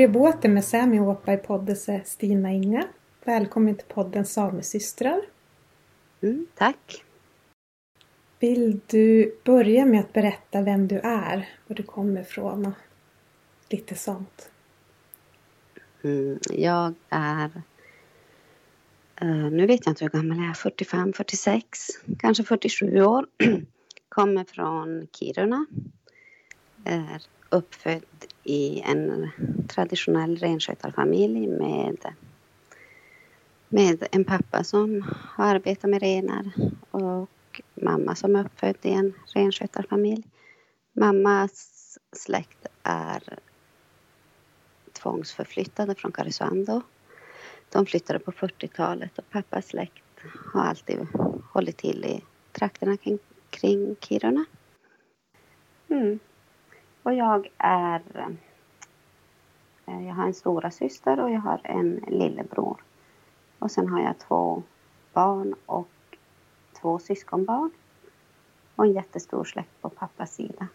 i båten med Sami Åpa i poddese Stina Inga. Välkommen till podden Samesystrar. Mm, tack. Vill du börja med att berätta vem du är, var du kommer ifrån och lite sånt? Mm, jag är... Uh, nu vet jag inte hur gammal jag är, 45, 46, kanske 47 år. kommer från Kiruna. Är uppfödd i en traditionell renskötarfamilj med, med en pappa som har arbetat med renar och mamma som är uppfödd i en renskötarfamilj. Mammas släkt är tvångsförflyttade från Karesuando. De flyttade på 40-talet och pappas släkt har alltid hållit till i trakterna kring, kring Kiruna. Mm. Och jag är... Eh, jag har en stora syster och jag har en lillebror. Och sen har jag två barn och två syskonbarn. Och en jättestor släkt på pappas sida.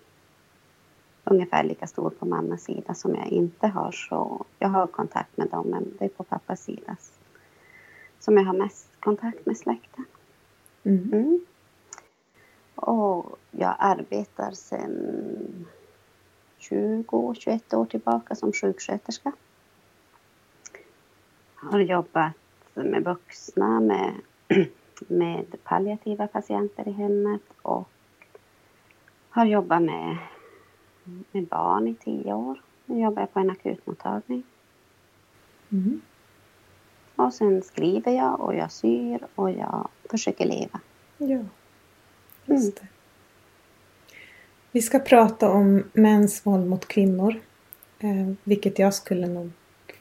Ungefär lika stor på mammas sida som jag inte har så jag har kontakt med dem men det är på pappas sida som jag har mest kontakt med släkten. Mm. Mm. Och jag arbetar sedan 20-21 år tillbaka som sjuksköterska. Har jobbat med vuxna, med, med palliativa patienter i hemmet och har jobbat med, med barn i tio år. Nu jobbar jag på en akutmottagning. Mm. Och sen skriver jag och jag syr och jag försöker leva. Ja, just det. Vi ska prata om mäns våld mot kvinnor. Eh, vilket jag skulle nog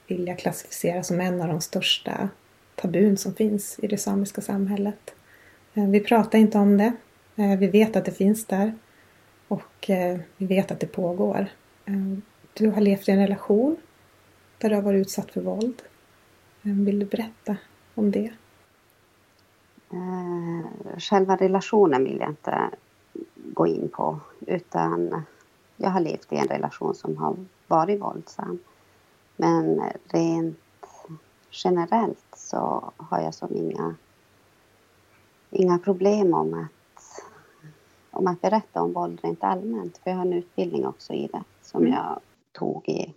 vilja klassificera som en av de största tabun som finns i det samiska samhället. Eh, vi pratar inte om det. Eh, vi vet att det finns där. Och vi vet att det pågår. Du har levt i en relation där du har varit utsatt för våld. Vill du berätta om det? Själva relationen vill jag inte gå in på utan jag har levt i en relation som har varit våldsam. Men rent generellt så har jag som inga, inga problem om att, om att berätta om våld rent allmänt. För jag har en utbildning också i det som mm. jag tog i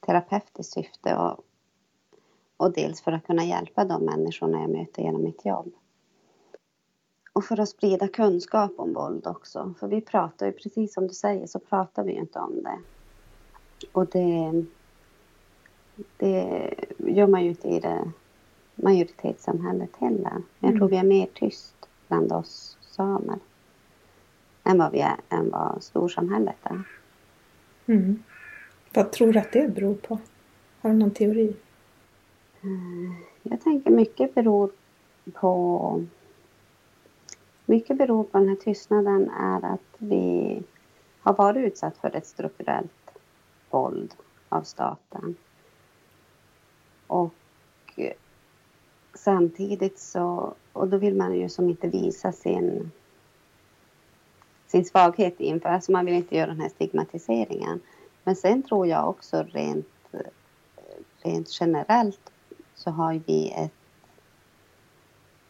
terapeutiskt syfte och, och dels för att kunna hjälpa de människorna jag möter genom mitt jobb. Och för att sprida kunskap om våld också. För vi pratar ju, precis som du säger, så pratar vi ju inte om det. Och det, det gör man ju inte i det majoritetssamhället heller. Jag mm. tror vi är mer tyst bland oss samer än vad, vi är, än vad storsamhället är. Mm. Vad tror du att det beror på? Har du någon teori? Eh, jag tänker mycket beror på mycket beror på den här tystnaden är att vi har varit utsatt för ett strukturellt våld av staten. Och samtidigt så, och då vill man ju som inte visa sin, sin svaghet inför, alltså man vill inte göra den här stigmatiseringen. Men sen tror jag också rent, rent generellt så har vi ett,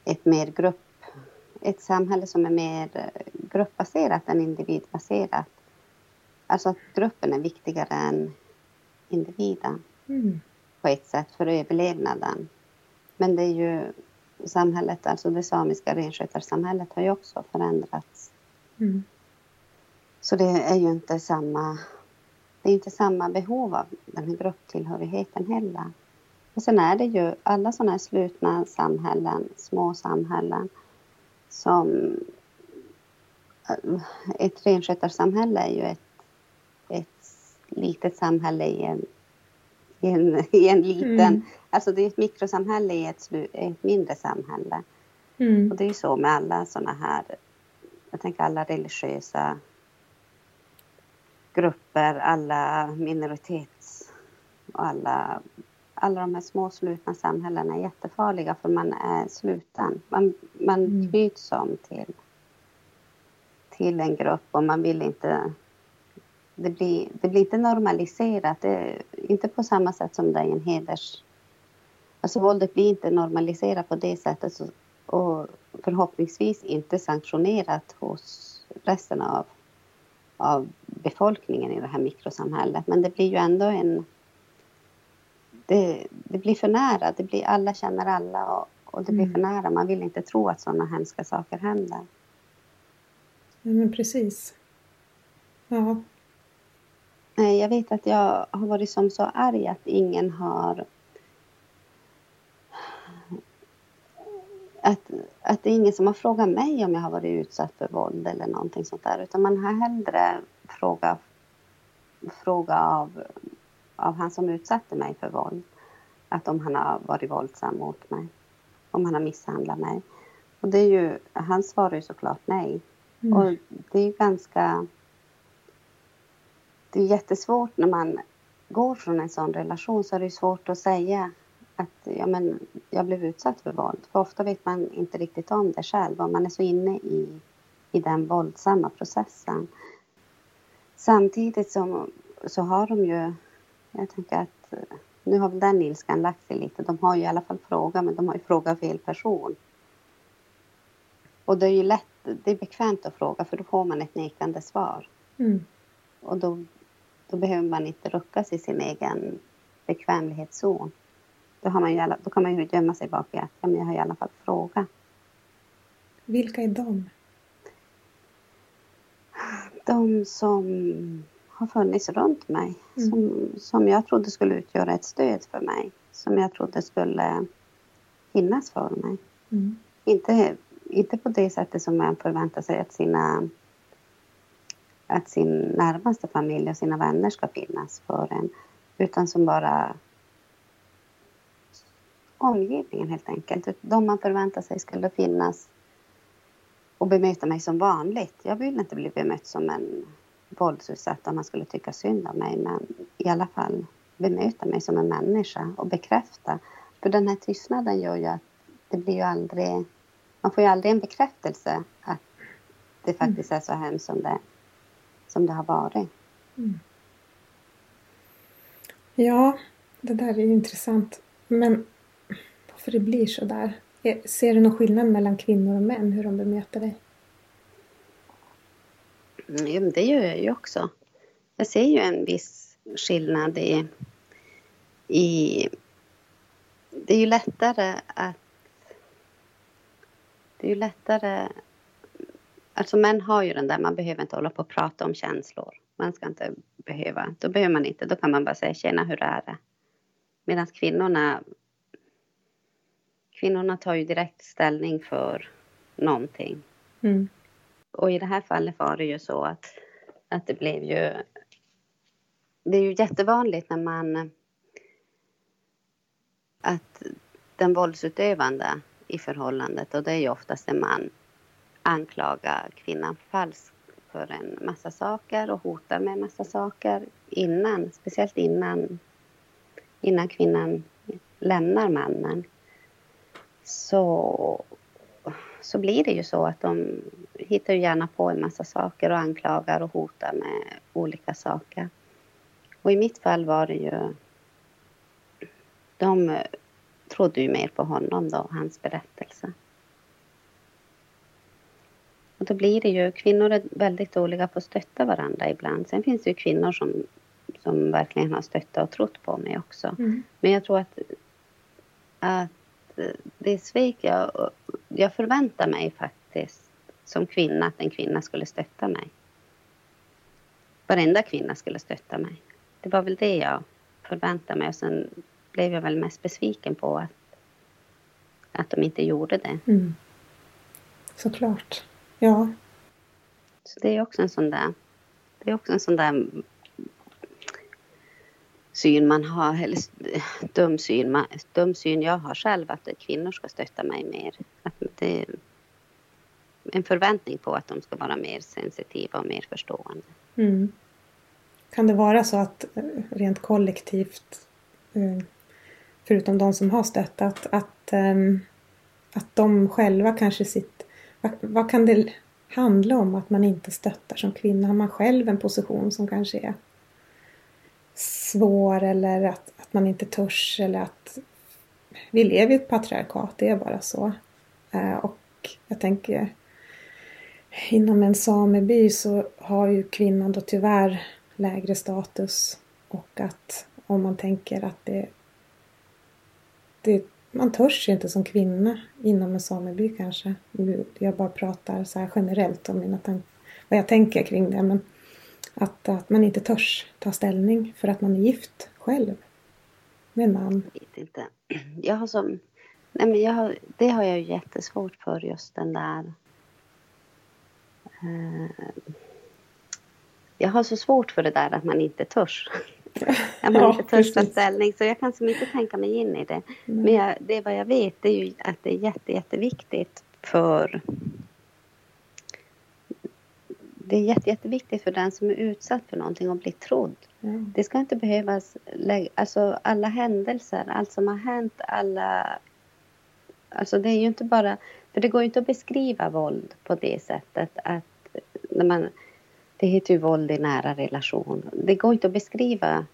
ett mer grupp, ett samhälle som är mer gruppbaserat än individbaserat. Alltså att gruppen är viktigare än individen. Mm på ett sätt för överlevnaden. Men det är ju samhället, alltså det samiska renskötarsamhället har ju också förändrats. Mm. Så det är ju inte samma, det är inte samma behov av den här grupptillhörigheten heller. Och sen är det ju alla sådana här slutna samhällen, små samhällen som ett renskötarsamhälle är ju ett, ett litet samhälle i en i en, i en liten... Mm. Alltså det är ett mikrosamhälle i ett, ett mindre samhälle. Mm. Och det är ju så med alla sådana här, jag tänker alla religiösa grupper, alla minoritets och alla, alla de här små slutna samhällena är jättefarliga för man är sluten. Man, man mm. knyts som till, till en grupp och man vill inte det blir, det blir inte normaliserat. Det, inte på samma sätt som det är en heders... Alltså våldet blir inte normaliserat på det sättet och förhoppningsvis inte sanktionerat hos resten av, av befolkningen i det här mikrosamhället. Men det blir ju ändå en... Det, det blir för nära. Det blir, alla känner alla och, och det blir för mm. nära. Man vill inte tro att sådana hemska saker händer. Ja, men precis. Ja. Jag vet att jag har varit som så arg att ingen har... Att, att det är ingen som har frågat mig om jag har varit utsatt för våld eller någonting sånt där. Utan man har hellre frågat fråga av, av han som utsatte mig för våld. Att om han har varit våldsam mot mig. Om han har misshandlat mig. Och det är ju, han svarar ju såklart nej. Mm. Och det är ju ganska det är jättesvårt när man går från en sån relation så är det svårt att säga att ja, men jag blev utsatt för våld. För ofta vet man inte riktigt om det själv och man är så inne i, i den våldsamma processen. Samtidigt så, så har de ju, jag tänker att nu har väl den ilskan lagt sig lite. De har ju i alla fall frågat men de har ju frågat fel person. Och det är ju lätt, det är bekvämt att fråga för då får man ett nekande svar. Mm. Och då då behöver man inte ruckas i sin egen bekvämlighetszon. Då, har man ju alla, då kan man ju gömma sig bak i att ja, men jag har i alla fall frågat. Vilka är de? De som har funnits runt mig. Mm. Som, som jag trodde skulle utgöra ett stöd för mig. Som jag trodde skulle finnas för mig. Mm. Inte, inte på det sättet som man förväntar sig att sina att sin närmaste familj och sina vänner ska finnas för en. Utan som bara omgivningen helt enkelt. De man förväntar sig skulle finnas och bemöta mig som vanligt. Jag vill inte bli bemött som en våldsutsatt om man skulle tycka synd om mig. Men i alla fall bemöta mig som en människa och bekräfta. För den här tystnaden gör ju att det blir ju aldrig... Man får ju aldrig en bekräftelse att det faktiskt är så hemskt som det som det har varit. Mm. Ja, det där är intressant. Men varför det blir så där? Ser du någon skillnad mellan kvinnor och män, hur de bemöter dig? Mm, det gör jag ju också. Jag ser ju en viss skillnad i... i det är ju lättare att... Det är ju lättare Alltså män har ju den där, man behöver inte hålla på och prata om känslor. Man ska inte behöva, då behöver man inte, då kan man bara säga tjena hur är det? Medan kvinnorna, kvinnorna tar ju direkt ställning för någonting. Mm. Och i det här fallet var det ju så att, att det blev ju, det är ju jättevanligt när man, att den våldsutövande i förhållandet, och det är ju oftast en man, anklagar kvinnan falskt för en massa saker och hotar med en massa saker innan, speciellt innan, innan kvinnan lämnar mannen. Så, så blir det ju så att de hittar gärna på en massa saker och anklagar och hotar med olika saker. Och i mitt fall var det ju... De trodde ju mer på honom då, hans berättelse. Och då blir det ju, kvinnor är väldigt dåliga på att stötta varandra ibland. Sen finns det ju kvinnor som, som verkligen har stöttat och trott på mig också. Mm. Men jag tror att, att det svek jag, jag förväntar mig faktiskt som kvinna att en kvinna skulle stötta mig. Varenda kvinna skulle stötta mig. Det var väl det jag förväntade mig och sen blev jag väl mest besviken på att, att de inte gjorde det. Mm. Såklart. Ja. Så det är också en sån där, det är också en sån där syn man har, eller dum syn, dum syn jag har själv, att kvinnor ska stötta mig mer. Att det en förväntning på att de ska vara mer sensitiva och mer förstående. Mm. Kan det vara så att eh, rent kollektivt, eh, förutom de som har stöttat, att, ehm, att de själva kanske sitt vad, vad, kan det, handla om att man inte stöttar som kvinna. Har man själv en position som kanske är svår eller att, att man inte törs eller att vi lever i ett patriarkat, det är bara så. Eh, och jag tänker inom en sameby så har ju kvinnan då tyvärr lägre status och att om man tänker att det, det man törs inte som kvinna inom en sameby kanske. Jag bara pratar så här generellt om mina vad jag tänker kring det. Men att, att man inte törs ta ställning för att man är gift själv med en man. Jag vet inte. Jag har som... Nej men jag har, det har jag ju jättesvårt för just den där... Eh, jag har så svårt för det där att man inte törs. att man ja, inte törs ta ställning. Så jag kan som inte tänka mig in i det. Mm. Men jag, det vad jag vet det är ju att det är jätte, jätteviktigt för det är jätte, jätteviktigt för den som är utsatt för någonting att bli trodd. Mm. Det ska inte behövas, alltså alla händelser, allt som har hänt, alla... Alltså det är ju inte bara, för det går ju inte att beskriva våld på det sättet att när man, det heter ju våld i nära relation. Det går inte att beskriva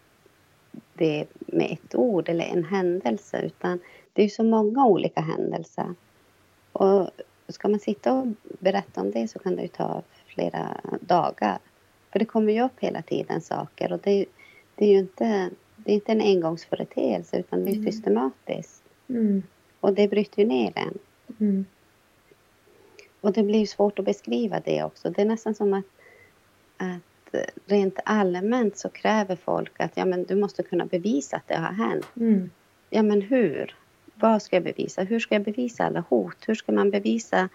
det med ett ord eller en händelse utan det är så många olika händelser. Och ska man sitta och berätta om det så kan det ju ta flera dagar. För det kommer ju upp hela tiden saker och det, det är ju inte, det är inte en engångsföreteelse utan det är mm. systematiskt. Mm. Och det bryter ju ner en. Mm. Och det blir svårt att beskriva det också. Det är nästan som att, att rent allmänt så kräver folk att ja, men du måste kunna bevisa att det har hänt. Mm. Ja, men hur? Vad ska jag bevisa? Hur ska jag bevisa alla hot? Hur ska man bevisa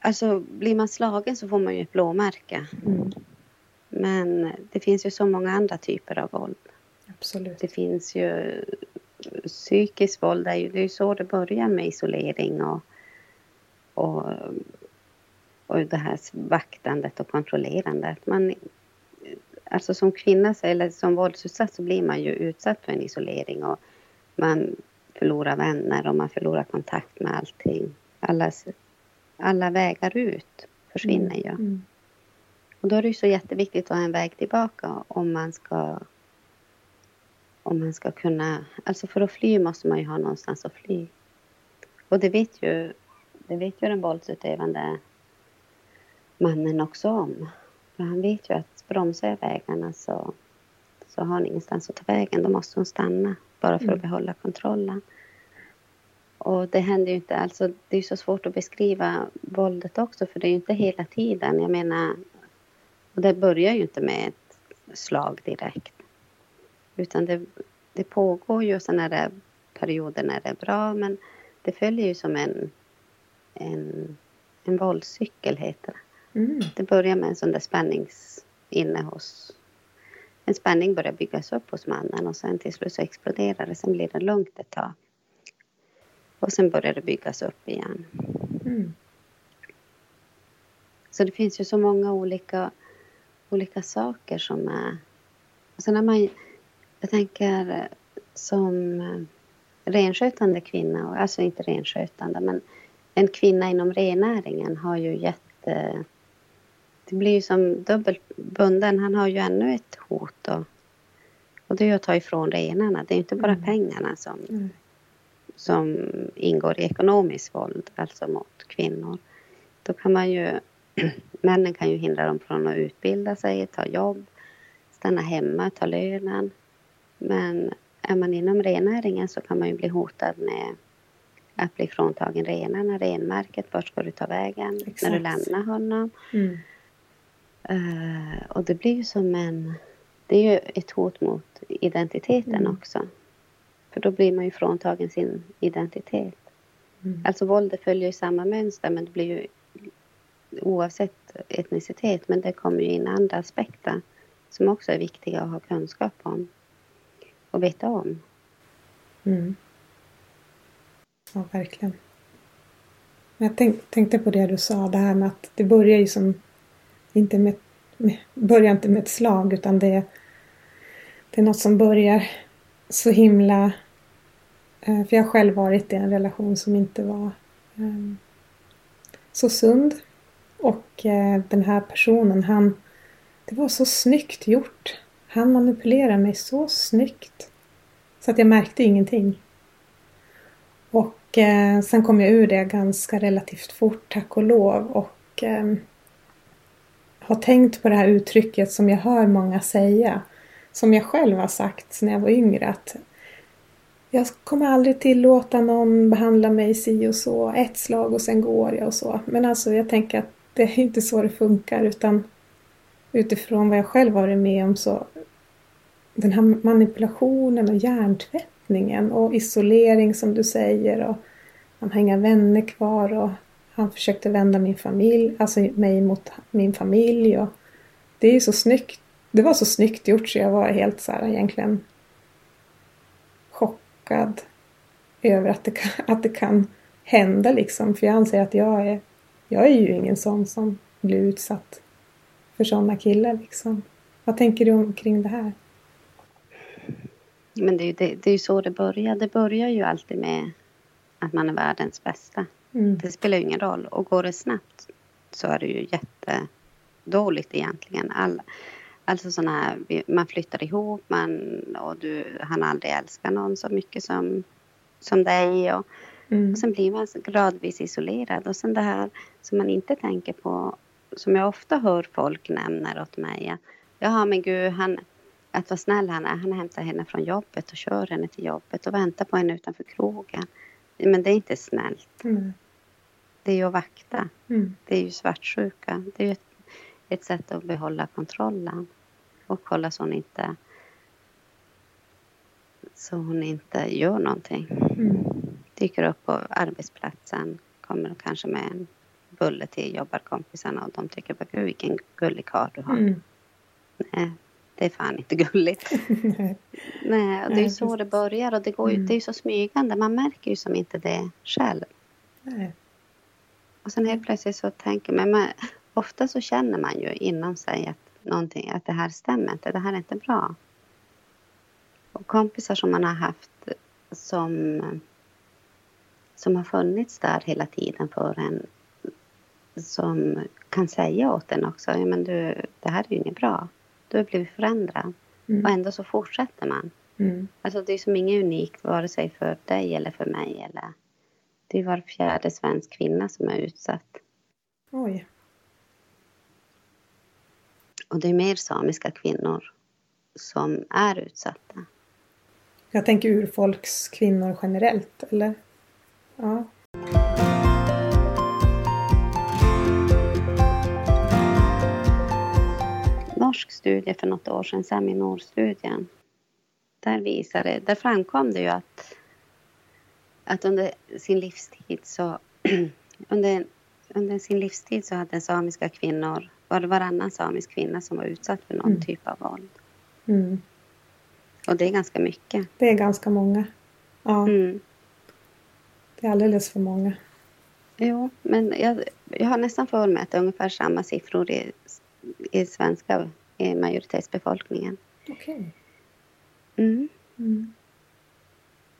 Alltså blir man slagen så får man ju ett blåmärke. Mm. Men det finns ju så många andra typer av våld. Absolut. Det finns ju psykiskt våld, det är ju, det är så det börjar med isolering och, och, och det här vaktandet och kontrollerandet. Man, alltså som kvinna eller som våldsutsatt så blir man ju utsatt för en isolering och man förlorar vänner och man förlorar kontakt med allting. Allas alla vägar ut försvinner ju. Mm. mm. Och då är det ju så jätteviktigt att ha en väg tillbaka om man ska om man ska kunna, alltså för att fly måste man ju ha någonstans att fly. Och det vet ju, det vet ju den våldsutövande mannen också om. För han vet ju att bromsar jag vägarna så, så har han ingenstans att ta vägen. Då måste hon stanna bara för att mm. behålla kontrollen. Och det händer ju inte, alltså det är så svårt att beskriva våldet också för det är ju inte hela tiden. Jag menar, och det börjar ju inte med ett slag direkt. Utan det, det pågår ju sådana där perioder när det är bra men det följer ju som en, en, en våldscykel heter det. Mm. Det börjar med en sån där spännings inne hos en spänning börjar byggas upp hos mannen och sen till slut så exploderar det. Sen blir det lugnt ett tag. Och sen börjar det byggas upp igen. Mm. Så det finns ju så många olika, olika saker som är... Och sen när man, jag tänker som renskötande kvinna, alltså inte renskötande, men en kvinna inom rennäringen har ju jätte... Det blir ju som dubbelt bunden. Han har ju ännu ett hot och, och det är ju att ta ifrån renarna. Det är inte bara mm. pengarna som, mm som ingår i ekonomiskt våld, alltså mot kvinnor. Då kan man ju, männen kan ju hindra dem från att utbilda sig, ta jobb, stanna hemma, ta lönen. Men är man inom rennäringen så kan man ju bli hotad med att bli fråntagen renarna, renmärket, vart ska du ta vägen Exakt. när du lämnar honom? Mm. Uh, och det blir ju som en... Det är ju ett hot mot identiteten mm. också. För då blir man ju fråntagen sin identitet. Mm. Alltså våldet följer ju samma mönster men det blir ju oavsett etnicitet men det kommer ju in andra aspekter som också är viktiga att ha kunskap om och veta om. Mm. Ja, verkligen. Jag tänk, tänkte på det du sa, det här med att det börjar ju som inte med, med börjar inte med ett slag utan det, det är något som börjar så himla eh, för jag har själv varit i en relation som inte var um, så sund. Och eh, den här personen, han... Det var så snyggt gjort. Han manipulerade mig så snyggt. Så att jag märkte ingenting. Och eh, sen kom jag ur det ganska relativt fort, tack och lov. Och eh, har tänkt på det här uttrycket som jag hör många säga. Som jag själv har sagt när jag var yngre. Att jag kommer aldrig tillåta någon behandla mig si och så. Ett slag och sen går jag och så. Men alltså jag tänker att det är inte så det funkar utan utifrån vad jag själv varit med om så den här manipulationen och hjärntvättningen och isolering som du säger och han har inga vänner kvar och han försökte vända min familj, alltså mig mot min familj och det är så snyggt. Det var så snyggt gjort så jag var helt så här egentligen chockad över att det kan, att det kan hända liksom. För jag anser att jag är, jag är ju ingen sån som blir utsatt för sådana killar liksom. Vad tänker du omkring det här? Men det är ju det, det är så det börjar. Det börjar ju alltid med att man är världens bästa. Mm. Det spelar ju ingen roll. Och går det snabbt så är det ju jättedåligt egentligen. All, alltså sådana här, man flyttar ihop man, och du, han aldrig älskar någon så mycket som, som dig. Och, mm. och sen blir man gradvis isolerad. Och sen det här som man inte tänker på, som jag ofta hör folk nämna åt mig. Jaha men gud, han, att vad snäll han är. Han hämtar henne från jobbet och kör henne till jobbet och väntar på henne utanför krogen. Men det är inte snällt. Mm. Det är ju att vakta. Mm. Det är ju svartsjuka. Det är ju ett, ett sätt att behålla kontrollen och kolla så hon inte så hon inte gör någonting. Mm. Dyker upp på arbetsplatsen, kommer kanske med en bulle till jobbarkompisarna och de tycker bara gud vilken gullig karl du har. Mm. Nej, det är fan inte gulligt. Nej, och det är ju så det börjar och det går ju, mm. det är ju så smygande. Man märker ju som inte det själv. Nej. Och sen helt plötsligt så tänker man, man, ofta så känner man ju inom sig att någonting, att det här stämmer inte, det här är inte bra. Och kompisar som man har haft som, som har funnits där hela tiden för en som kan säga åt en också, ja men du, det här är ju inget bra. Du har blivit förändrad. Mm. Och ändå så fortsätter man. Mm. Alltså det är som inget unikt vare sig för dig eller för mig. Eller... Det är var fjärde svensk kvinna som är utsatt. Oj. Och det är mer samiska kvinnor som är utsatta. Jag tänker urfolkskvinnor generellt, eller? Ja. Norsk studie för något år sedan, Seminor-studien. Där, visade, där framkom det ju att, att under sin livstid så under, under sin livstid så hade samiska kvinnor, var det varannan samisk kvinna som var utsatt för någon mm. typ av våld. Mm. Och det är ganska mycket. Det är ganska många. Ja. Mm. Det är alldeles för många. Jo, men jag, jag har nästan för mig att det är ungefär samma siffror i, i svenska majoritetsbefolkningen. Okej. Okay. Mm. Mm.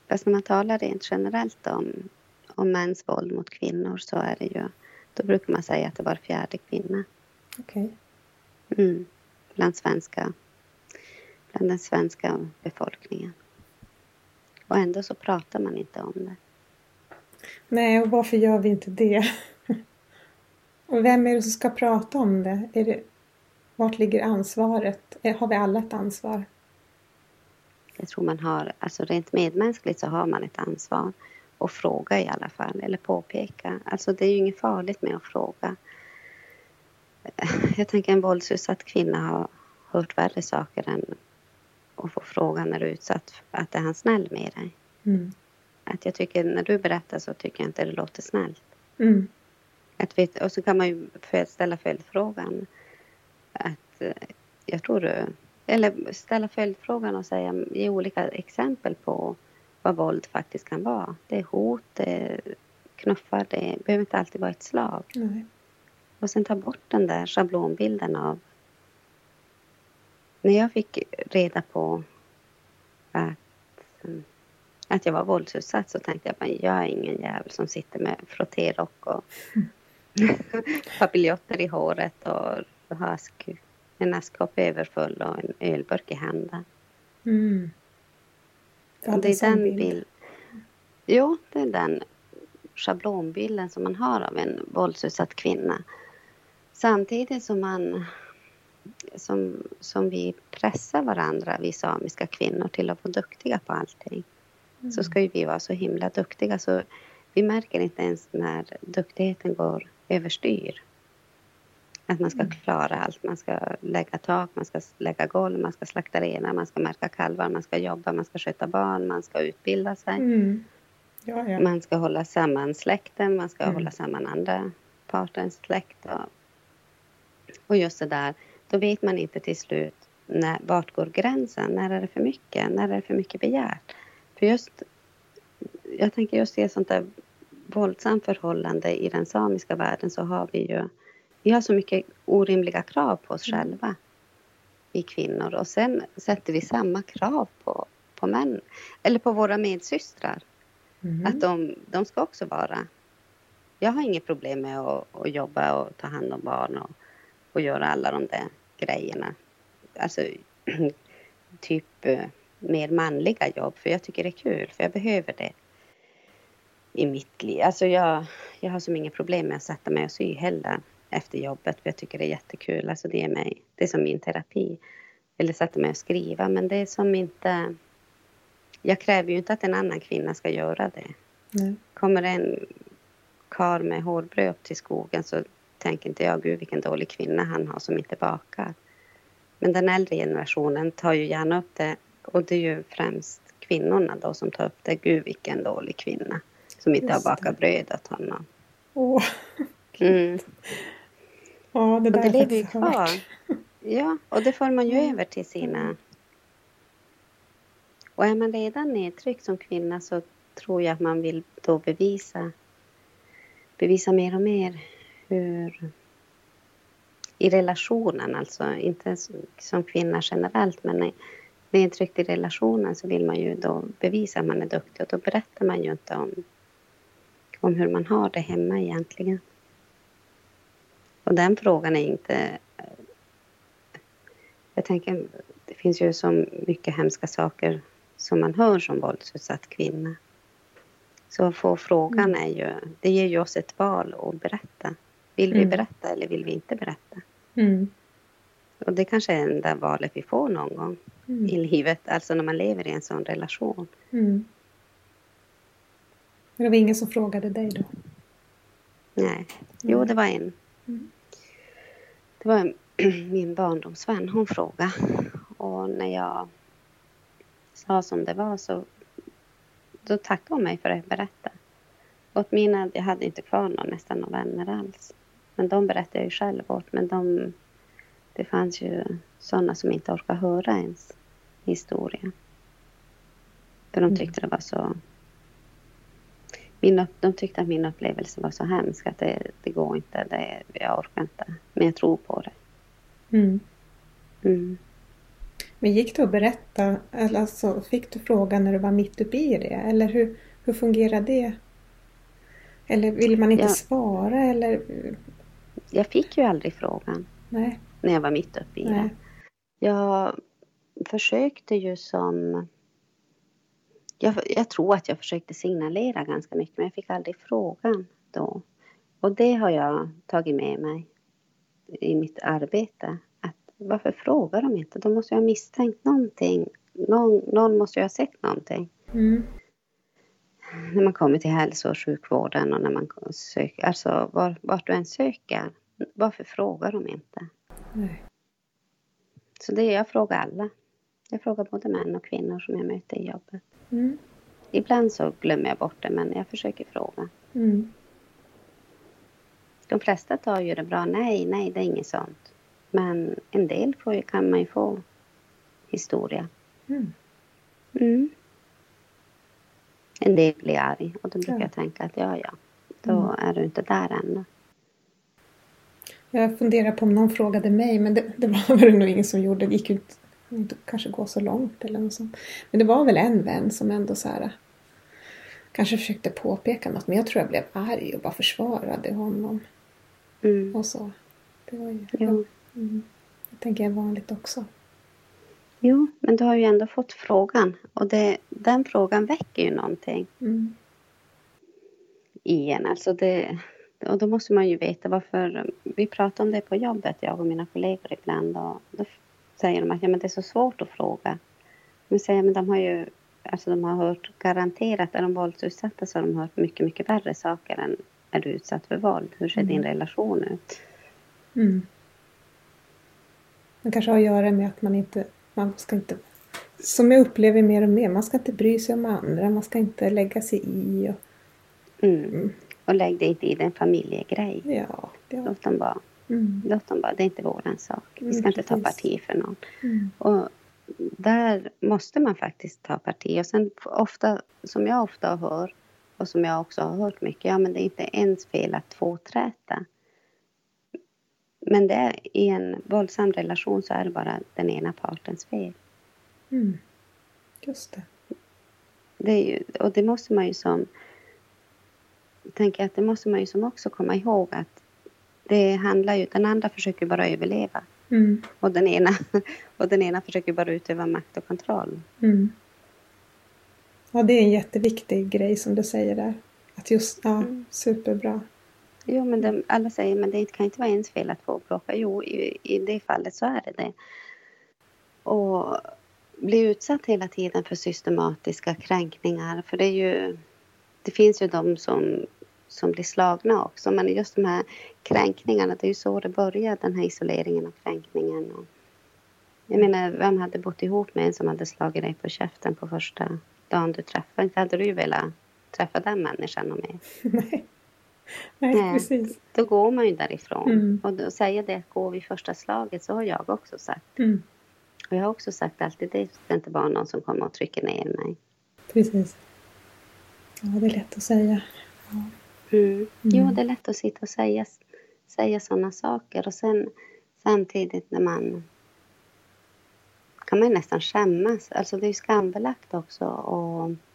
Fast när man talar rent generellt om, om mäns våld mot kvinnor så är det ju, då brukar man säga att det var fjärde kvinna. Okej. Okay. Mm. Bland svenska, bland den svenska befolkningen. Och ändå så pratar man inte om det. Nej, och varför gör vi inte det? och vem är det som ska prata om det? Är det vart ligger ansvaret? Eh, har vi alla ett ansvar? Jag tror man har, alltså rent medmänskligt så har man ett ansvar. att fråga i alla fall, eller påpeka. Alltså det är ju inget farligt med att fråga. Jag tänker en våldsutsatt kvinna har hört värre saker än att få frågan när du är utsatt att är han snäll med dig? Mm. Att jag tycker, när du berättar så tycker jag inte det låter snällt. Mm. Att vi, och så kan man ju ställa följdfrågan att eh, jag tror eller ställa följdfrågan och säga, ge olika exempel på vad våld faktiskt kan vara. Det är hot, det är knuffar, det behöver inte alltid vara ett slag. Nej. Och sen ta bort den där schablonbilden av... När jag fick reda på att, att jag var våldsutsatt så tänkte jag bara, jag är ingen jävel som sitter med frottérock och mm papiljotter i håret och ha ask, en askkopp överfull och en ölburk i handen. Mm. Ja, det är den bild. bild. Jo, det är den schablonbilden som man har av en våldsutsatt kvinna. Samtidigt som man som, som vi pressar varandra, vi samiska kvinnor, till att vara duktiga på allting. Mm. Så ska ju vi vara så himla duktiga så vi märker inte ens när duktigheten går överstyr. Att man ska mm. klara allt. Man ska lägga tak, man ska lägga golv, man ska slakta renar, man ska märka kalvar, man ska jobba, man ska sköta barn, man ska utbilda sig. Mm. Ja, ja. Man ska hålla samman släkten, man ska mm. hålla samman andra partens släkt. Och, och just det där, då vet man inte till slut när, vart går gränsen? När är det för mycket? När är det för mycket begärt? För just, jag tänker just i ett sånt där våldsamt förhållande i den samiska världen så har vi ju vi har så mycket orimliga krav på oss själva, vi kvinnor. Och sen sätter vi samma krav på, på män, eller på våra medsystrar. Mm. Att de, de ska också vara... Jag har inget problem med att, att jobba och ta hand om barn och, och göra alla de där grejerna. Alltså, typ eh, mer manliga jobb, för jag tycker det är kul, för jag behöver det i mitt liv. Alltså jag, jag har som inga problem med att sätta mig och sy heller efter jobbet, för jag tycker det är jättekul. Alltså det är, mig, det är som min terapi. Eller sätta mig och skriva, men det är som inte... Jag kräver ju inte att en annan kvinna ska göra det. Nej. Kommer en kar med hårbröd upp till skogen så tänker inte jag, gud vilken dålig kvinna han har som inte bakar. Men den äldre generationen tar ju gärna upp det och det är ju främst kvinnorna då som tar upp det. Gud vilken dålig kvinna som inte Just har bakat bröd åt honom. Åh, mm. Ja, det där och det lever ju kvar. Ja, och det får man ju över till sina... Och är man redan nedtryckt som kvinna så tror jag att man vill då bevisa, bevisa mer och mer hur i relationen, alltså inte som kvinna generellt, men nedtryckt i relationen så vill man ju då bevisa att man är duktig och då berättar man ju inte om, om hur man har det hemma egentligen. Och den frågan är inte... Jag tänker, det finns ju så mycket hemska saker som man hör som våldsutsatt kvinna. Så att få frågan mm. är ju, det ger ju oss ett val att berätta. Vill vi mm. berätta eller vill vi inte berätta? Mm. Och det kanske är det enda valet vi får någon gång mm. i livet, alltså när man lever i en sån relation. Mm. Men det var ingen som frågade dig då? Nej, jo det var en. Det var min barndomsvän, hon frågade. Och när jag sa som det var så då tackade hon mig för att jag berättade. Åt mina, jag hade inte kvar någon, nästan några vänner alls. Men de berättade jag ju själv åt. Men de, det fanns ju sådana som inte orkade höra ens historia. För de mm. tyckte det var så... Min, de tyckte att min upplevelse var så hemsk att det, det går inte, det, jag orkar inte. Men jag tror på det. Mm. Mm. Men gick det att berätta, eller alltså, fick du frågan när du var mitt uppe i det? Eller hur, hur fungerar det? Eller vill man inte ja. svara eller? Jag fick ju aldrig frågan. Nej. När jag var mitt uppe i Nej. det. Jag försökte ju som... Jag, jag, tror att jag försökte signalera ganska mycket men jag fick aldrig frågan då. Och det har jag tagit med mig i mitt arbete. Att varför frågar de inte? De måste ju ha misstänkt någonting. Någon, någon måste ju ha sett någonting. Mm. När man kommer till hälso och sjukvården och när man söker, alltså var, vart du än söker. Varför frågar de inte? Nej. Så det är jag frågar alla. Jag frågar både män och kvinnor som jag möter i jobbet. Mm. Ibland så glömmer jag bort det men jag försöker fråga. Mm. De flesta tar ju det bra. Nej, nej, det är inget sånt. Men en del får, kan man ju få historia. Mm. Mm. En del blir arg och då brukar ja. jag tänka att ja, ja, då mm. är du inte där ännu. Jag funderar på om någon frågade mig, men det, det var väl nog ingen som gjorde. Det gick ju inte, kanske gå så långt eller något sånt. Men det var väl en vän som ändå så här, kanske försökte påpeka något, men jag tror jag blev arg och bara försvarade honom. Mm. och så. Det var ju, Jo. mm, det tänker jag är vanligt också. Jo, men du har ju ändå fått frågan och det, den frågan väcker ju någonting Mm. i en. Alltså det, och då måste man ju veta varför. Vi pratar om det på jobbet, jag och mina kollegor ibland. Och då säger de att ja, men det är så svårt att fråga. Men säger men de har ju alltså de har hört garanterat, är de våldsutsatta så har de hört mycket, mycket värre saker än är du utsatt för våld? Hur ser Mm. din relation ut? Mm. Det kanske har att göra med att man inte, man ska inte, som jag upplever mer och mer, man ska inte bry sig om andra, man ska inte lägga sig i. Och, Mm. Mm. Och lägg dig inte i den familjegrej. ja, ja. Låt dem vara. Mm. Låt dem vara. Det är inte våran sak. Vi Mm, ska inte ta parti för någon. Mm. Och där måste man faktiskt ta parti. Och sen ofta, som jag ofta hör och som jag också har hört mycket, ja men det är inte ens fel att tvåträta. Men det är, i en våldsam relation så är det bara den ena partens fel. Mm. Just det. Det ju, och det måste man ju som... tänker att det måste man ju som också komma ihåg att det handlar ju... Den andra försöker bara överleva. Mm. Och den ena, och den ena försöker bara utöva makt och kontroll. Mm. Ja, det är en jätteviktig grej som du säger där. Att just, ja, Mm. superbra. Jo, men de, alla säger men det kan inte vara ens fel att få bråka. Jo, i, i det fallet så är det det. Och bli utsatt hela tiden för systematiska kränkningar. För det är ju... Det finns ju de som, som blir slagna också. Men just de här kränkningarna, det är ju så det börjar, den här isoleringen och kränkningen. Och, jag menar, vem hade bott ihop med en som hade slagit dig på käften på första dagen du träffade? Inte hade du ju velat träffa den människan och. Nej. Nej, Nej. precis. Då går man ju därifrån. Mm. Och då säger det att gå vid första slaget så har jag också sagt. Mm. Och jag har också sagt alltid det ska inte vara någon som kommer och trycker ner mig. Precis. Ja, det är lätt att säga. Ja. Mm. Jo, det är lätt att sitta och säga, säga sådana saker och sen samtidigt när man kan man ju nästan skämmas. Alltså det är ju skambelagt också att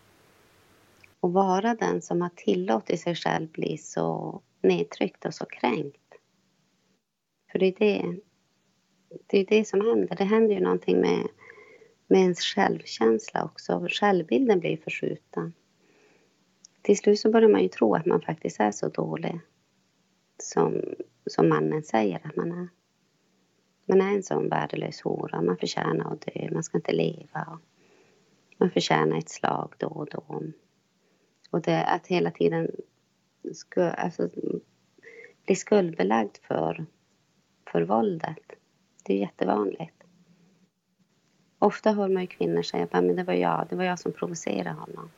att vara den som har tillåtit sig själv bli så nedtryckt och så kränkt. För det är det, det, är det som händer. Det händer ju någonting med, med ens självkänsla också. Självbilden blir förskjuten. Till slut så börjar man ju tro att man faktiskt är så dålig som, som mannen säger att man är. Man är en sån värdelös hora. Man förtjänar att dö. Man ska inte leva. Man förtjänar ett slag då och då. Och det att hela tiden sku, alltså, bli skuldbelagd för, för våldet. Det är jättevanligt. Ofta hör man ju kvinnor säga att det var jag, det var jag som provocerade honom.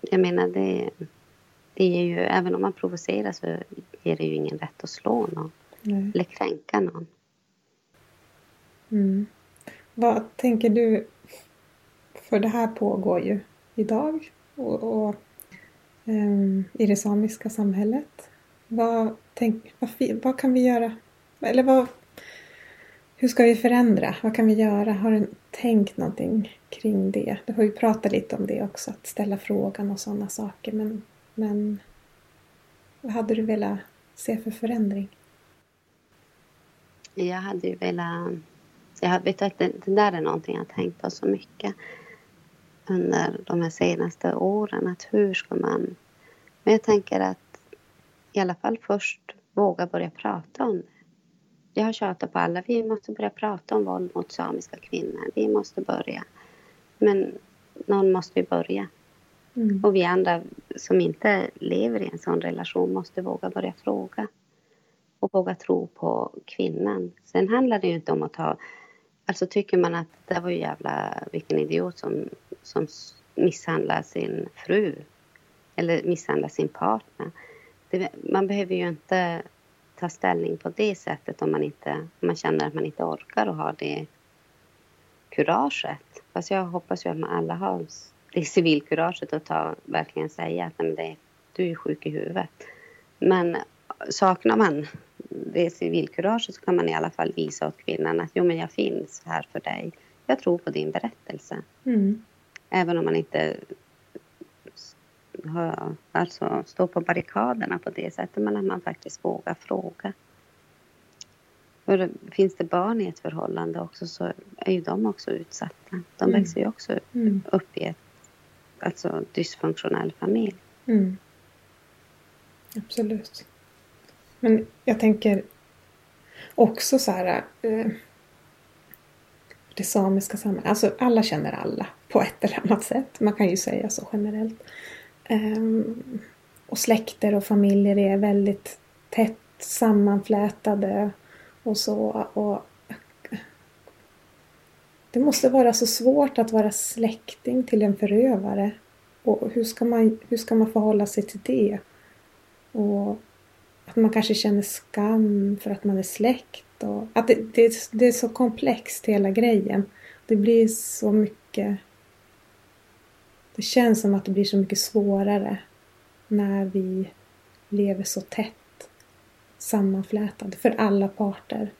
Jag menar, det, det ger ju, även om man provocerar så ger det ju ingen rätt att slå någon Nej. eller kränka någon. Mm. Vad tänker du? För det här pågår ju idag och, och ehm, i det samiska samhället. Vad, tänk, vad, vad kan vi göra? Eller vad, hur ska vi förändra? Vad kan vi göra? Har du tänkt någonting kring det? Du har ju pratat lite om det också, att ställa frågan och sådana saker. Men, men vad hade du velat se för förändring? Jag hade ju velat... Jag vet att det, det där är någonting jag har tänkt på så mycket under de här senaste åren. Att hur ska man... Men jag tänker att i alla fall först våga börja prata om det. Jag har tjatat på alla. Vi måste börja prata om våld mot samiska kvinnor. Vi måste börja. Men någon måste ju börja. Mm. Och vi andra som inte lever i en sån relation måste våga börja fråga. Och våga tro på kvinnan. Sen handlar det ju inte om att ta... Alltså tycker man att det var ju jävla vilken idiot som, som misshandlar sin fru. Eller misshandlar sin partner. Det, man behöver ju inte ta ställning på det sättet om man, inte, om man känner att man inte orkar och har det kuraget. Fast jag hoppas ju att man alla har det civilkuraget att ta, verkligen säga att nej, men det, du är sjuk i huvudet. Men saknar man det civilkuraget så kan man i alla fall visa åt kvinnan att jo, men jag finns här för dig. Jag tror på din berättelse. Mm. Även om man inte ha, alltså stå på barrikaderna på det sättet, men att man faktiskt vågar fråga. För finns det barn i ett förhållande också så är ju de också utsatta. De mm. växer ju också mm. upp i ett alltså, dysfunktionell familj. Mm. Absolut. Men jag tänker också så här. Eh, det samiska samhället. Alltså alla känner alla på ett eller annat sätt. Man kan ju säga så generellt. Um, och släkter och familjer är väldigt tätt sammanflätade och så. Och det måste vara så svårt att vara släkting till en förövare. Och hur ska man, hur ska man förhålla sig till det? Och att man kanske känner skam för att man är släkt. Och att det, det, det är så komplext hela grejen. Det blir så mycket... Det känns som att det blir så mycket svårare när vi lever så tätt sammanflätade för alla parter.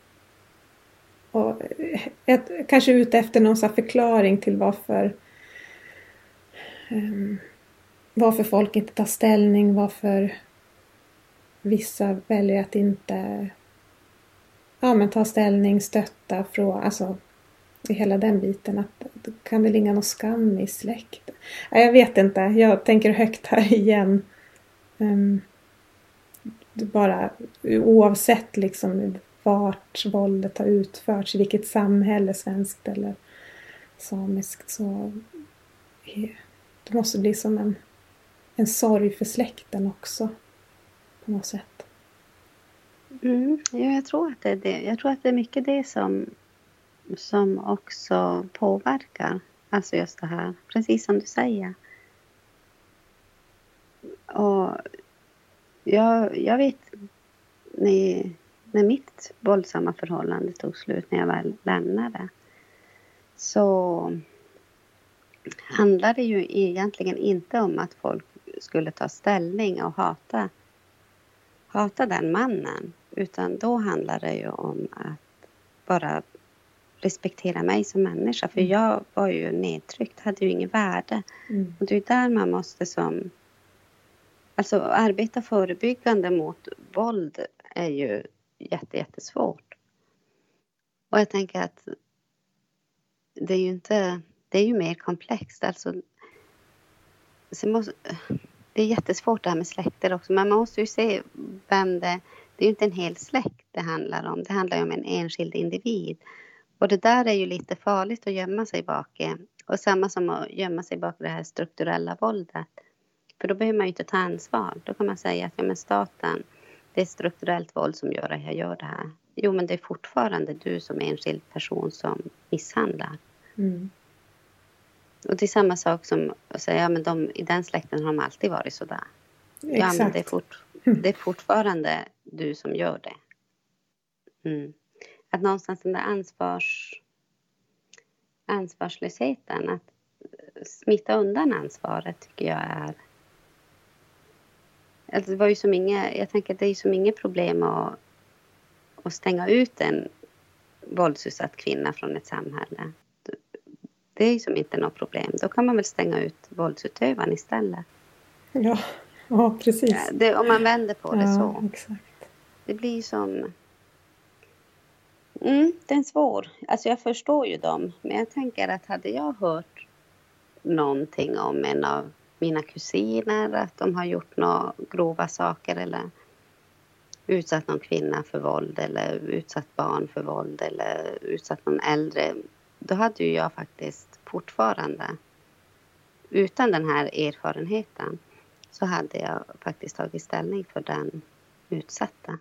Och eh, ett, kanske ute efter någon förklaring till varför um, varför folk inte tar ställning, varför vissa väljer att inte ja, men ta ställning, stötta, från, alltså i hela den biten. Att kan det ligga någon skam i släkt. Jag vet inte, jag tänker högt här igen. Um, bara oavsett liksom vart våldet har utförts, i vilket samhälle, svenskt eller samiskt, så det måste bli som en, en sorg för släkten också på något sätt. Mm, ja, jag tror att det är det. Jag tror att det är mycket det som, som också påverkar. Alltså just det här, precis som du säger. Och jag, jag vet när, när mitt våldsamma förhållande tog slut, när jag väl lämnade, så handlade det ju egentligen inte om att folk skulle ta ställning och hata hata den mannen. Utan då handlar det ju om att bara respektera mig som människa. För mm. jag var ju nedtryckt, hade ju inget värde. Mm. Och det är där man måste som... Alltså arbeta förebyggande mot våld är ju jätte, jättesvårt. Och jag tänker att det är ju inte... Det är ju mer komplext. Alltså, så måste, det är jättesvårt det här med släkter också, men man måste ju se vem det... Det är ju inte en hel släkt det handlar om, det handlar ju om en enskild individ. Och det där är ju lite farligt att gömma sig bak Och samma som att gömma sig bakom det här strukturella våldet. För då behöver man ju inte ta ansvar. Då kan man säga att ja, men staten, det är strukturellt våld som gör att jag gör det här. Jo, men det är fortfarande du som enskild person som misshandlar. Mm. Och det är samma sak som att säga, ja men de, i den släkten har de alltid varit sådär. Exakt. Ja, men det är, fort, det är fortfarande du som gör det. Mm. Att någonstans den där ansvars, ansvarslösheten, att smita undan ansvaret tycker jag är... Alltså det var ju som inga, jag tänker att det är som inget problem att, att stänga ut en våldsutsatt kvinna från ett samhälle. Det är ju som inte något problem. Då kan man väl stänga ut våldsutövaren istället. Ja, ja precis. Det, om man vänder på det ja, så. Exakt. Det blir som... Mm, det är svår. Alltså jag förstår ju dem. Men jag tänker att hade jag hört någonting om en av mina kusiner, att de har gjort några grova saker eller utsatt någon kvinna för våld eller utsatt barn för våld eller utsatt någon äldre då hade ju jag faktiskt fortfarande, utan den här erfarenheten, så hade jag faktiskt tagit ställning för den utsatta.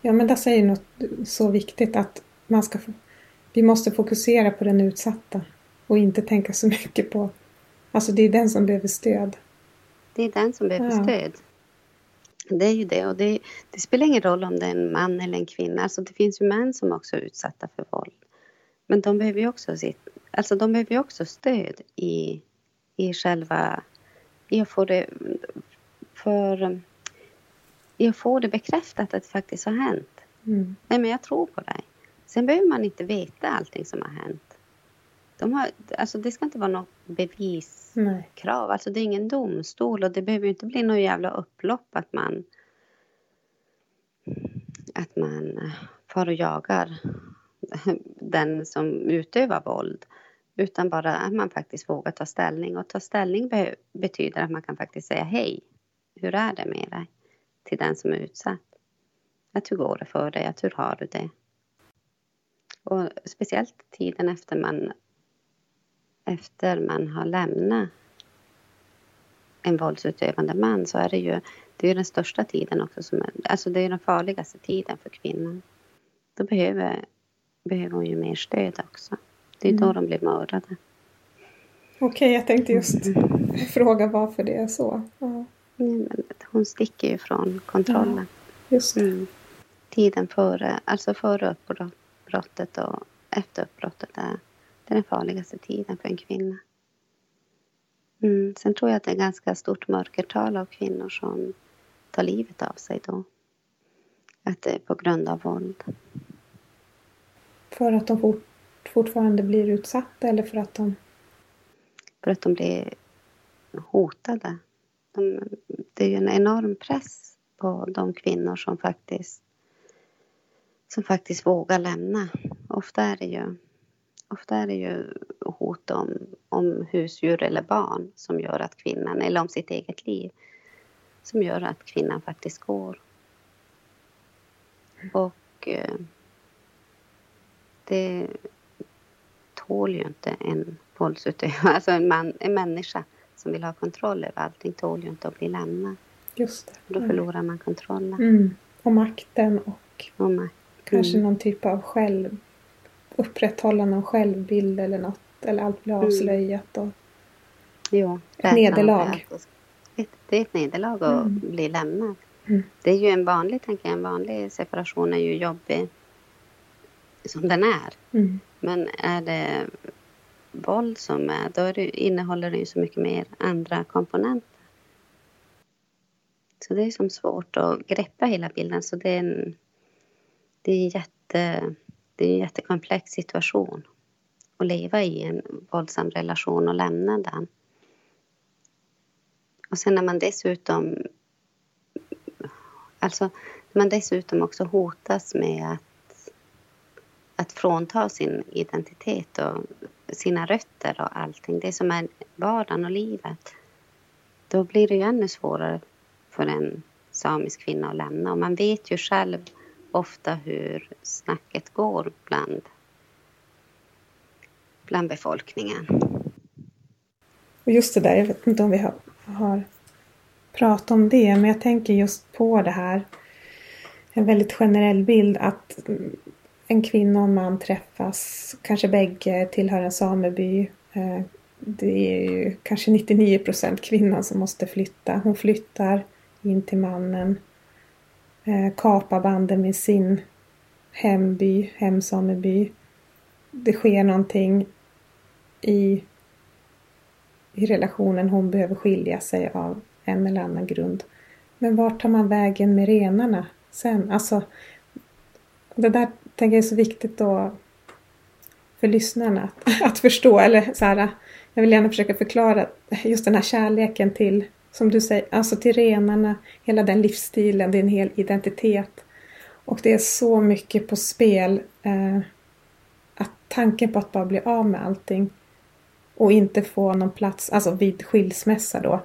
Ja, men där säger något så viktigt att man ska, vi måste fokusera på den utsatta och inte tänka så mycket på, alltså det är den som behöver stöd. Det är den som behöver ja. stöd. Det är ju det och det, det, spelar ingen roll om det är en man eller en kvinna. Alltså det finns ju män som också är utsatta för våld. Men de behöver ju också, sitt, alltså de behöver också stöd i, i själva... I att få det, för, i att få det bekräftat att det faktiskt har hänt. Mm. Nej, men jag tror på dig. Sen behöver man inte veta allting som har hänt. De har, alltså det ska inte vara något beviskrav. Alltså det är ingen domstol och det behöver inte bli något jävla upplopp att man att man far och jagar den som utövar våld. Utan bara att man faktiskt vågar ta ställning. Och ta ställning be betyder att man kan faktiskt säga hej. Hur är det med dig? Till den som är utsatt. Att hur går det för dig? Att hur har du det? Och speciellt tiden efter man, efter man har lämnat en våldsutövande man så är det ju det är den största tiden också. Som alltså det är den farligaste tiden för kvinnan. Då behöver, behöver hon ju mer stöd också. Det är mm. då de blir mördade. Okej, okay, jag tänkte just mm. fråga varför det är så. Ja. hon sticker ju från kontrollen. Ja, just. Mm. Tiden före, alltså före uppbrottet och efter uppbrottet är, det är den farligaste tiden för en kvinna. Mm. Sen tror jag att det är ganska stort mörkertal av kvinnor som tar livet av sig då. Att det är på grund av våld. För att de fort, fortfarande blir utsatta eller för att de... För att de blir hotade. De, det är ju en enorm press på de kvinnor som faktiskt som faktiskt vågar lämna. Ofta är det ju, ofta är det ju hot om, om husdjur eller barn som gör att kvinnan, eller om sitt eget liv, som gör att kvinnan faktiskt går. Och eh, det tål ju inte en våldsutövare, alltså en, man, en människa som vill ha kontroll över allting tål ju inte att bli lämnad. Just det. Då förlorar man kontrollen. Mm. Och makten och, och makt. kanske mm. någon typ av själv upprätthålla någon självbild eller något. Eller allt blir mm. avslöjat. Och jo, ett nederlag det är ett nederlag att mm. bli lämnad. Mm. Det är ju en vanlig, tänker jag, en vanlig separation är ju jobbig som den är. Mm. Men är det våld som är, då är det, innehåller det ju så mycket mer andra komponenter. Så det är som svårt att greppa hela bilden. Så det är en, det är jätte, det är en jättekomplex situation att leva i en våldsam relation och lämna den. Och sen när man dessutom Alltså, när man dessutom också hotas med att, att frånta sin identitet och sina rötter och allting, det som är vardagen och livet, då blir det ju ännu svårare för en samisk kvinna att lämna. Och man vet ju själv ofta hur snacket går bland, bland befolkningen. Och just det där, jag vet inte om vi har har pratat om det, men jag tänker just på det här. En väldigt generell bild att en kvinna och en man träffas, kanske bägge tillhör en sameby. Eh, det är ju kanske 99 procent kvinnan som måste flytta. Hon flyttar in till mannen, Eh, kapar banden med sin hemby, hemsameby. Det sker någonting i i relationen hon behöver skilja sig av en eller annan grund. Men vart tar man vägen med renarna sen? Alltså, det där tänker jag är så viktigt då för lyssnarna att, att förstå. Eller så här, jag vill gärna försöka förklara just den här kärleken till, som du säger, alltså till renarna, hela den livsstilen, det är en hel identitet. Och det är så mycket på spel. Eh, att tanken på att bara bli av med allting och inte få någon plats, alltså vid skilsmässa då.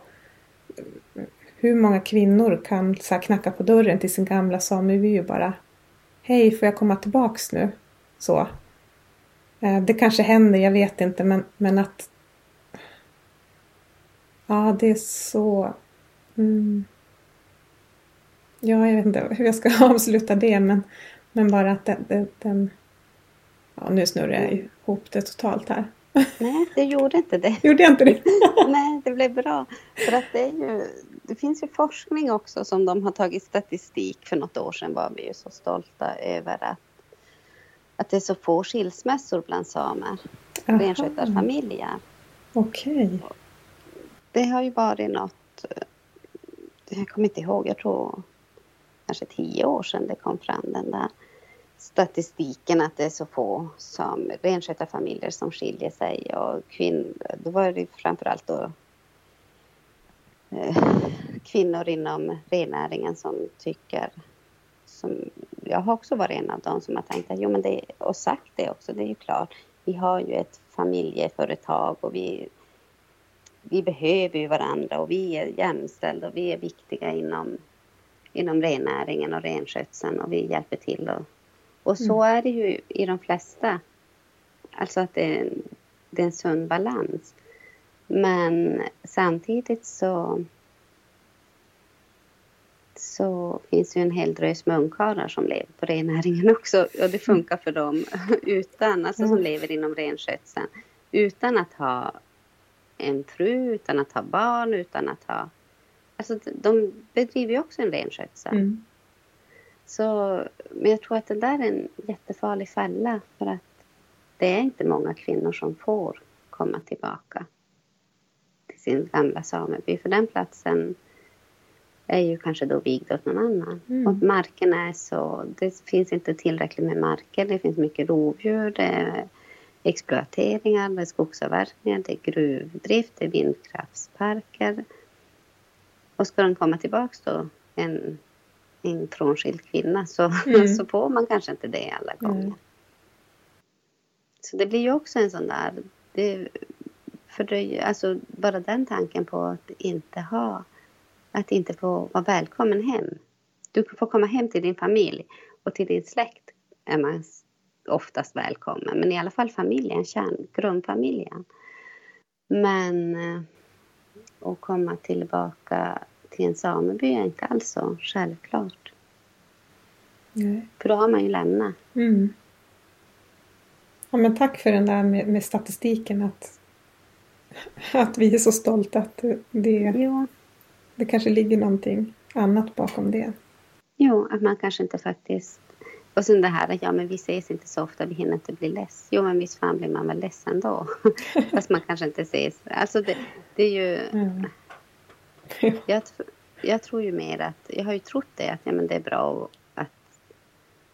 Hur många kvinnor kan så knacka på dörren till sin gamla sameby och bara Hej, får jag komma tillbaks nu? Så. Eh, det kanske händer, jag vet inte, men, men att Ja, det är så... Mm. Ja, jag vet inte hur jag ska avsluta det, men, men bara att den... den, den ja, nu snurrar jag ihop det totalt här. Nej, det gjorde inte det. Gjorde jag inte det? Nej, det blev bra. För att det, är ju, det finns ju forskning också som de har tagit statistik för något år sedan var vi ju så stolta över att, att det är så få skilsmässor bland samer. Renskötarfamiljer. Okej. Okay. Det har ju varit något, eh, jag kommer inte ihåg, jag tror kanske tio år sedan det kom fram den där statistiken att det är så få som renskötarfamiljer som skiljer sig och kvinnor, då var det framförallt då eh, kvinnor inom rennäringen som tycker som, jag har också varit en av dem som har tänkt att jo men det, och sagt det också, det är ju klart, vi har ju ett familjeföretag och vi, vi behöver ju varandra och vi är jämställda och vi är viktiga inom, inom rennäringen och renskötseln och vi hjälper till och och så mm. är det ju i de flesta. Alltså att det är, en, det är en sund balans. Men samtidigt så så finns ju en hel drös munkarlar som lever på rennäringen också och det funkar för dem utan, alltså som lever inom renskötseln utan att ha en fru, utan att ha barn, utan att ha... Alltså de bedriver ju också en renskötsel. Mm. Så, men jag tror att det där är en jättefarlig fälla för att det är inte många kvinnor som får komma tillbaka till sin gamla sameby. För den platsen är ju kanske då vigd åt någon annan. Mm. Och markerna är så... Det finns inte tillräckligt med marker. Det finns mycket rovdjur. Det exploateringar, det är skogsavverkningar, det är gruvdrift, det är vindkraftsparker. Och ska de komma tillbaka då en en frånskild kvinna så, mm. så får man kanske inte det alla gånger. Mm. Så det blir ju också en sån där... Det, för det, alltså bara den tanken på att inte ha... Att inte få vara välkommen hem. Du får komma hem till din familj och till din släkt är man oftast välkommen. Men i alla fall familjen, kärn, grundfamiljen. Men eh, att komma tillbaka till en sameby är inte alls så självklart. Nej. För då har man ju lämnat. Mm. Ja, men tack för den där med, med, statistiken att, att vi är så stolta att det, ja. det kanske ligger någonting annat bakom det. Jo, att man kanske inte faktiskt... Och sen det här att ja, men vi ses inte så ofta, vi hinner inte bli less. Jo, men visst fan blir man väl ledsen då. Fast man kanske inte ses. Alltså det, det är ju... Mm. jag, jag tror ju mer att, jag har ju trott det, att ja, men det är bra att,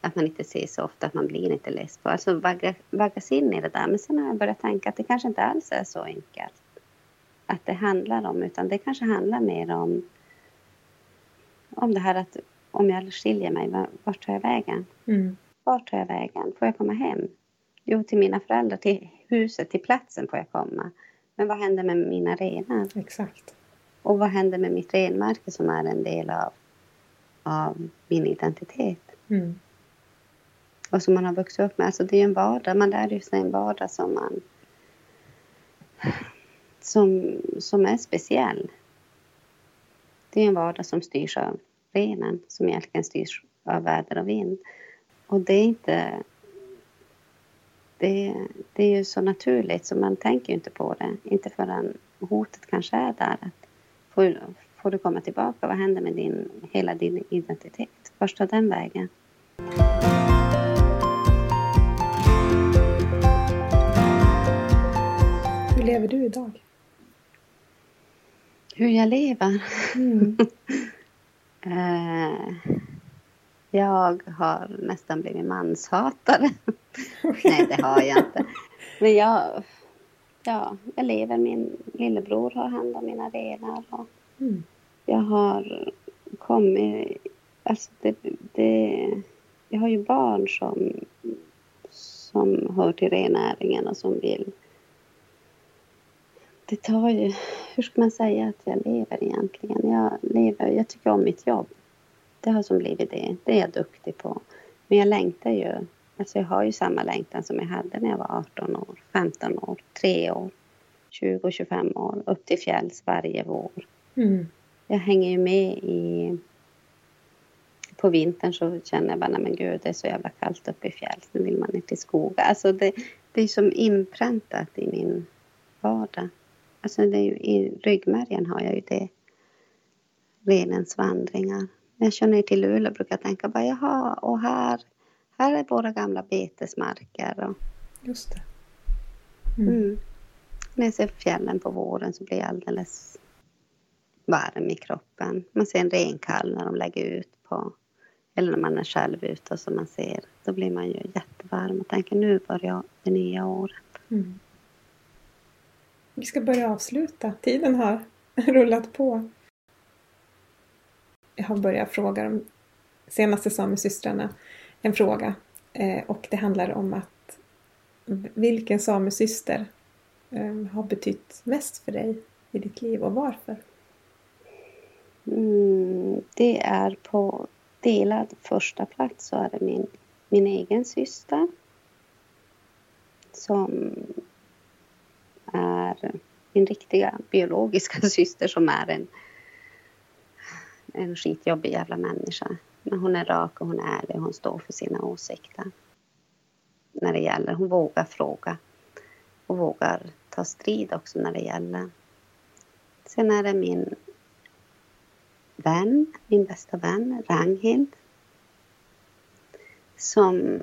att man inte ser så ofta, att man blir inte less på. Alltså vagga, vaggas in i det där. Men sen har jag börjat tänka att det kanske inte alls är så enkelt. Att det handlar om, utan det kanske handlar mer om, om det här att om jag skiljer mig, vart tar jag vägen? Mm. Vart tar jag vägen? Får jag komma hem? Jo, till mina föräldrar, till huset, till platsen får jag komma. Men vad händer med mina renar? Exakt. Och vad händer med mitt renmärke som är en del av, av min identitet? Mm. Och som man har vuxit upp med. Alltså det är en vardag, man lär sig en vardag som man som, som är speciell. Det är en vardag som styrs av renen, som egentligen styrs av väder och vind. Och det är inte... Det, det är ju så naturligt så man tänker inte på det. Inte förrän hotet kanske är där. Att Får, får du komma tillbaka? Vad händer med din, hela din identitet? Tar den vägen? Hur lever du idag? Hur jag lever? Mm. uh, jag har nästan blivit manshatare. Nej, det har jag inte. Men jag ja, jag lever. Min lillebror har hand om mina renar. Och mm. Jag har kommit... Alltså det, det, jag har ju barn som, som hör till rennäringen och som vill... Det tar ju... Hur ska man säga att jag lever egentligen? Jag lever... Jag tycker om mitt jobb. Det har som blivit det. Det är jag duktig på. Men jag längtar ju Alltså jag har ju samma längtan som jag hade när jag var 18 år, 15 år, 3 år, 20, 25 år, upp till fjälls varje vår. Mm. Jag hänger ju med i... På vintern så känner jag bara, men gud, det är så jävla kallt uppe i fjälls, nu vill man inte i skogen. Alltså det, det är som inpräntat i min vardag. Alltså det ju, i ryggmärgen har jag ju det. Renens vandringar. När jag kör ner till Luleå brukar jag tänka bara, jaha, och här här är våra gamla betesmarker. Och... Just det. Mm. Mm. När jag ser fjällen på våren så blir jag alldeles varm i kroppen. Man ser en renkalv när de lägger ut på eller när man är själv ute och som man ser, då blir man ju jättevarm och tänker nu börjar det nya året. Mm. Vi ska börja avsluta. Tiden har rullat på. Jag har börjat fråga de senaste samesystrarna en fråga eh, och det handlar om att vilken samesyster eh, har betytt mest för dig i ditt liv och varför? Mm, det är på delad första plats så är det min, min egen syster som är min riktiga biologiska syster som är en, en skitjobbig jävla människa. Men hon är rak och hon är ärlig och hon står för sina åsikter. När det gäller, hon vågar fråga och vågar ta strid också när det gäller. Sen är det min vän, min bästa vän, Ragnhild. Som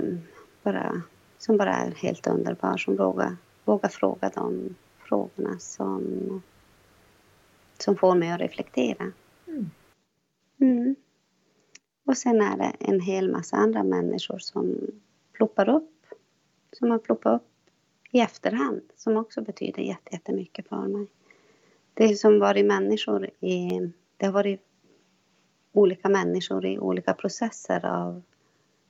bara, som bara är helt underbar, som vågar, vågar fråga de frågorna som, som får mig att reflektera. Mm. Mm. Och sen är det en hel massa andra människor som ploppar upp, som har ploppat upp i efterhand, som också betyder jättemycket för mig. Det är som varit människor i, det har varit olika människor i olika processer av,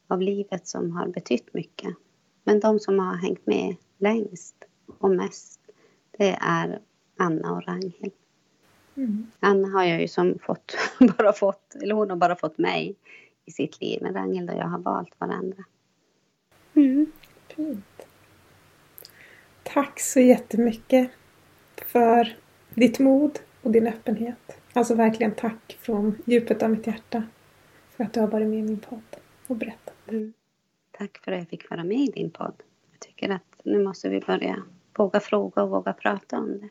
av livet som har betytt mycket. Men de som har hängt med längst och mest, det är Anna och Ragnhild. Mm. Anna har jag ju som fått, bara fått, eller hon har bara fått mig i sitt liv. Men Ragnhild och jag har valt varandra. Mm. Fint. Tack så jättemycket för ditt mod och din öppenhet. Alltså verkligen tack från djupet av mitt hjärta för att du har varit med i min podd och berättat. Mm. Tack för att jag fick vara med i din podd. Jag tycker att nu måste vi börja våga fråga och våga prata om det.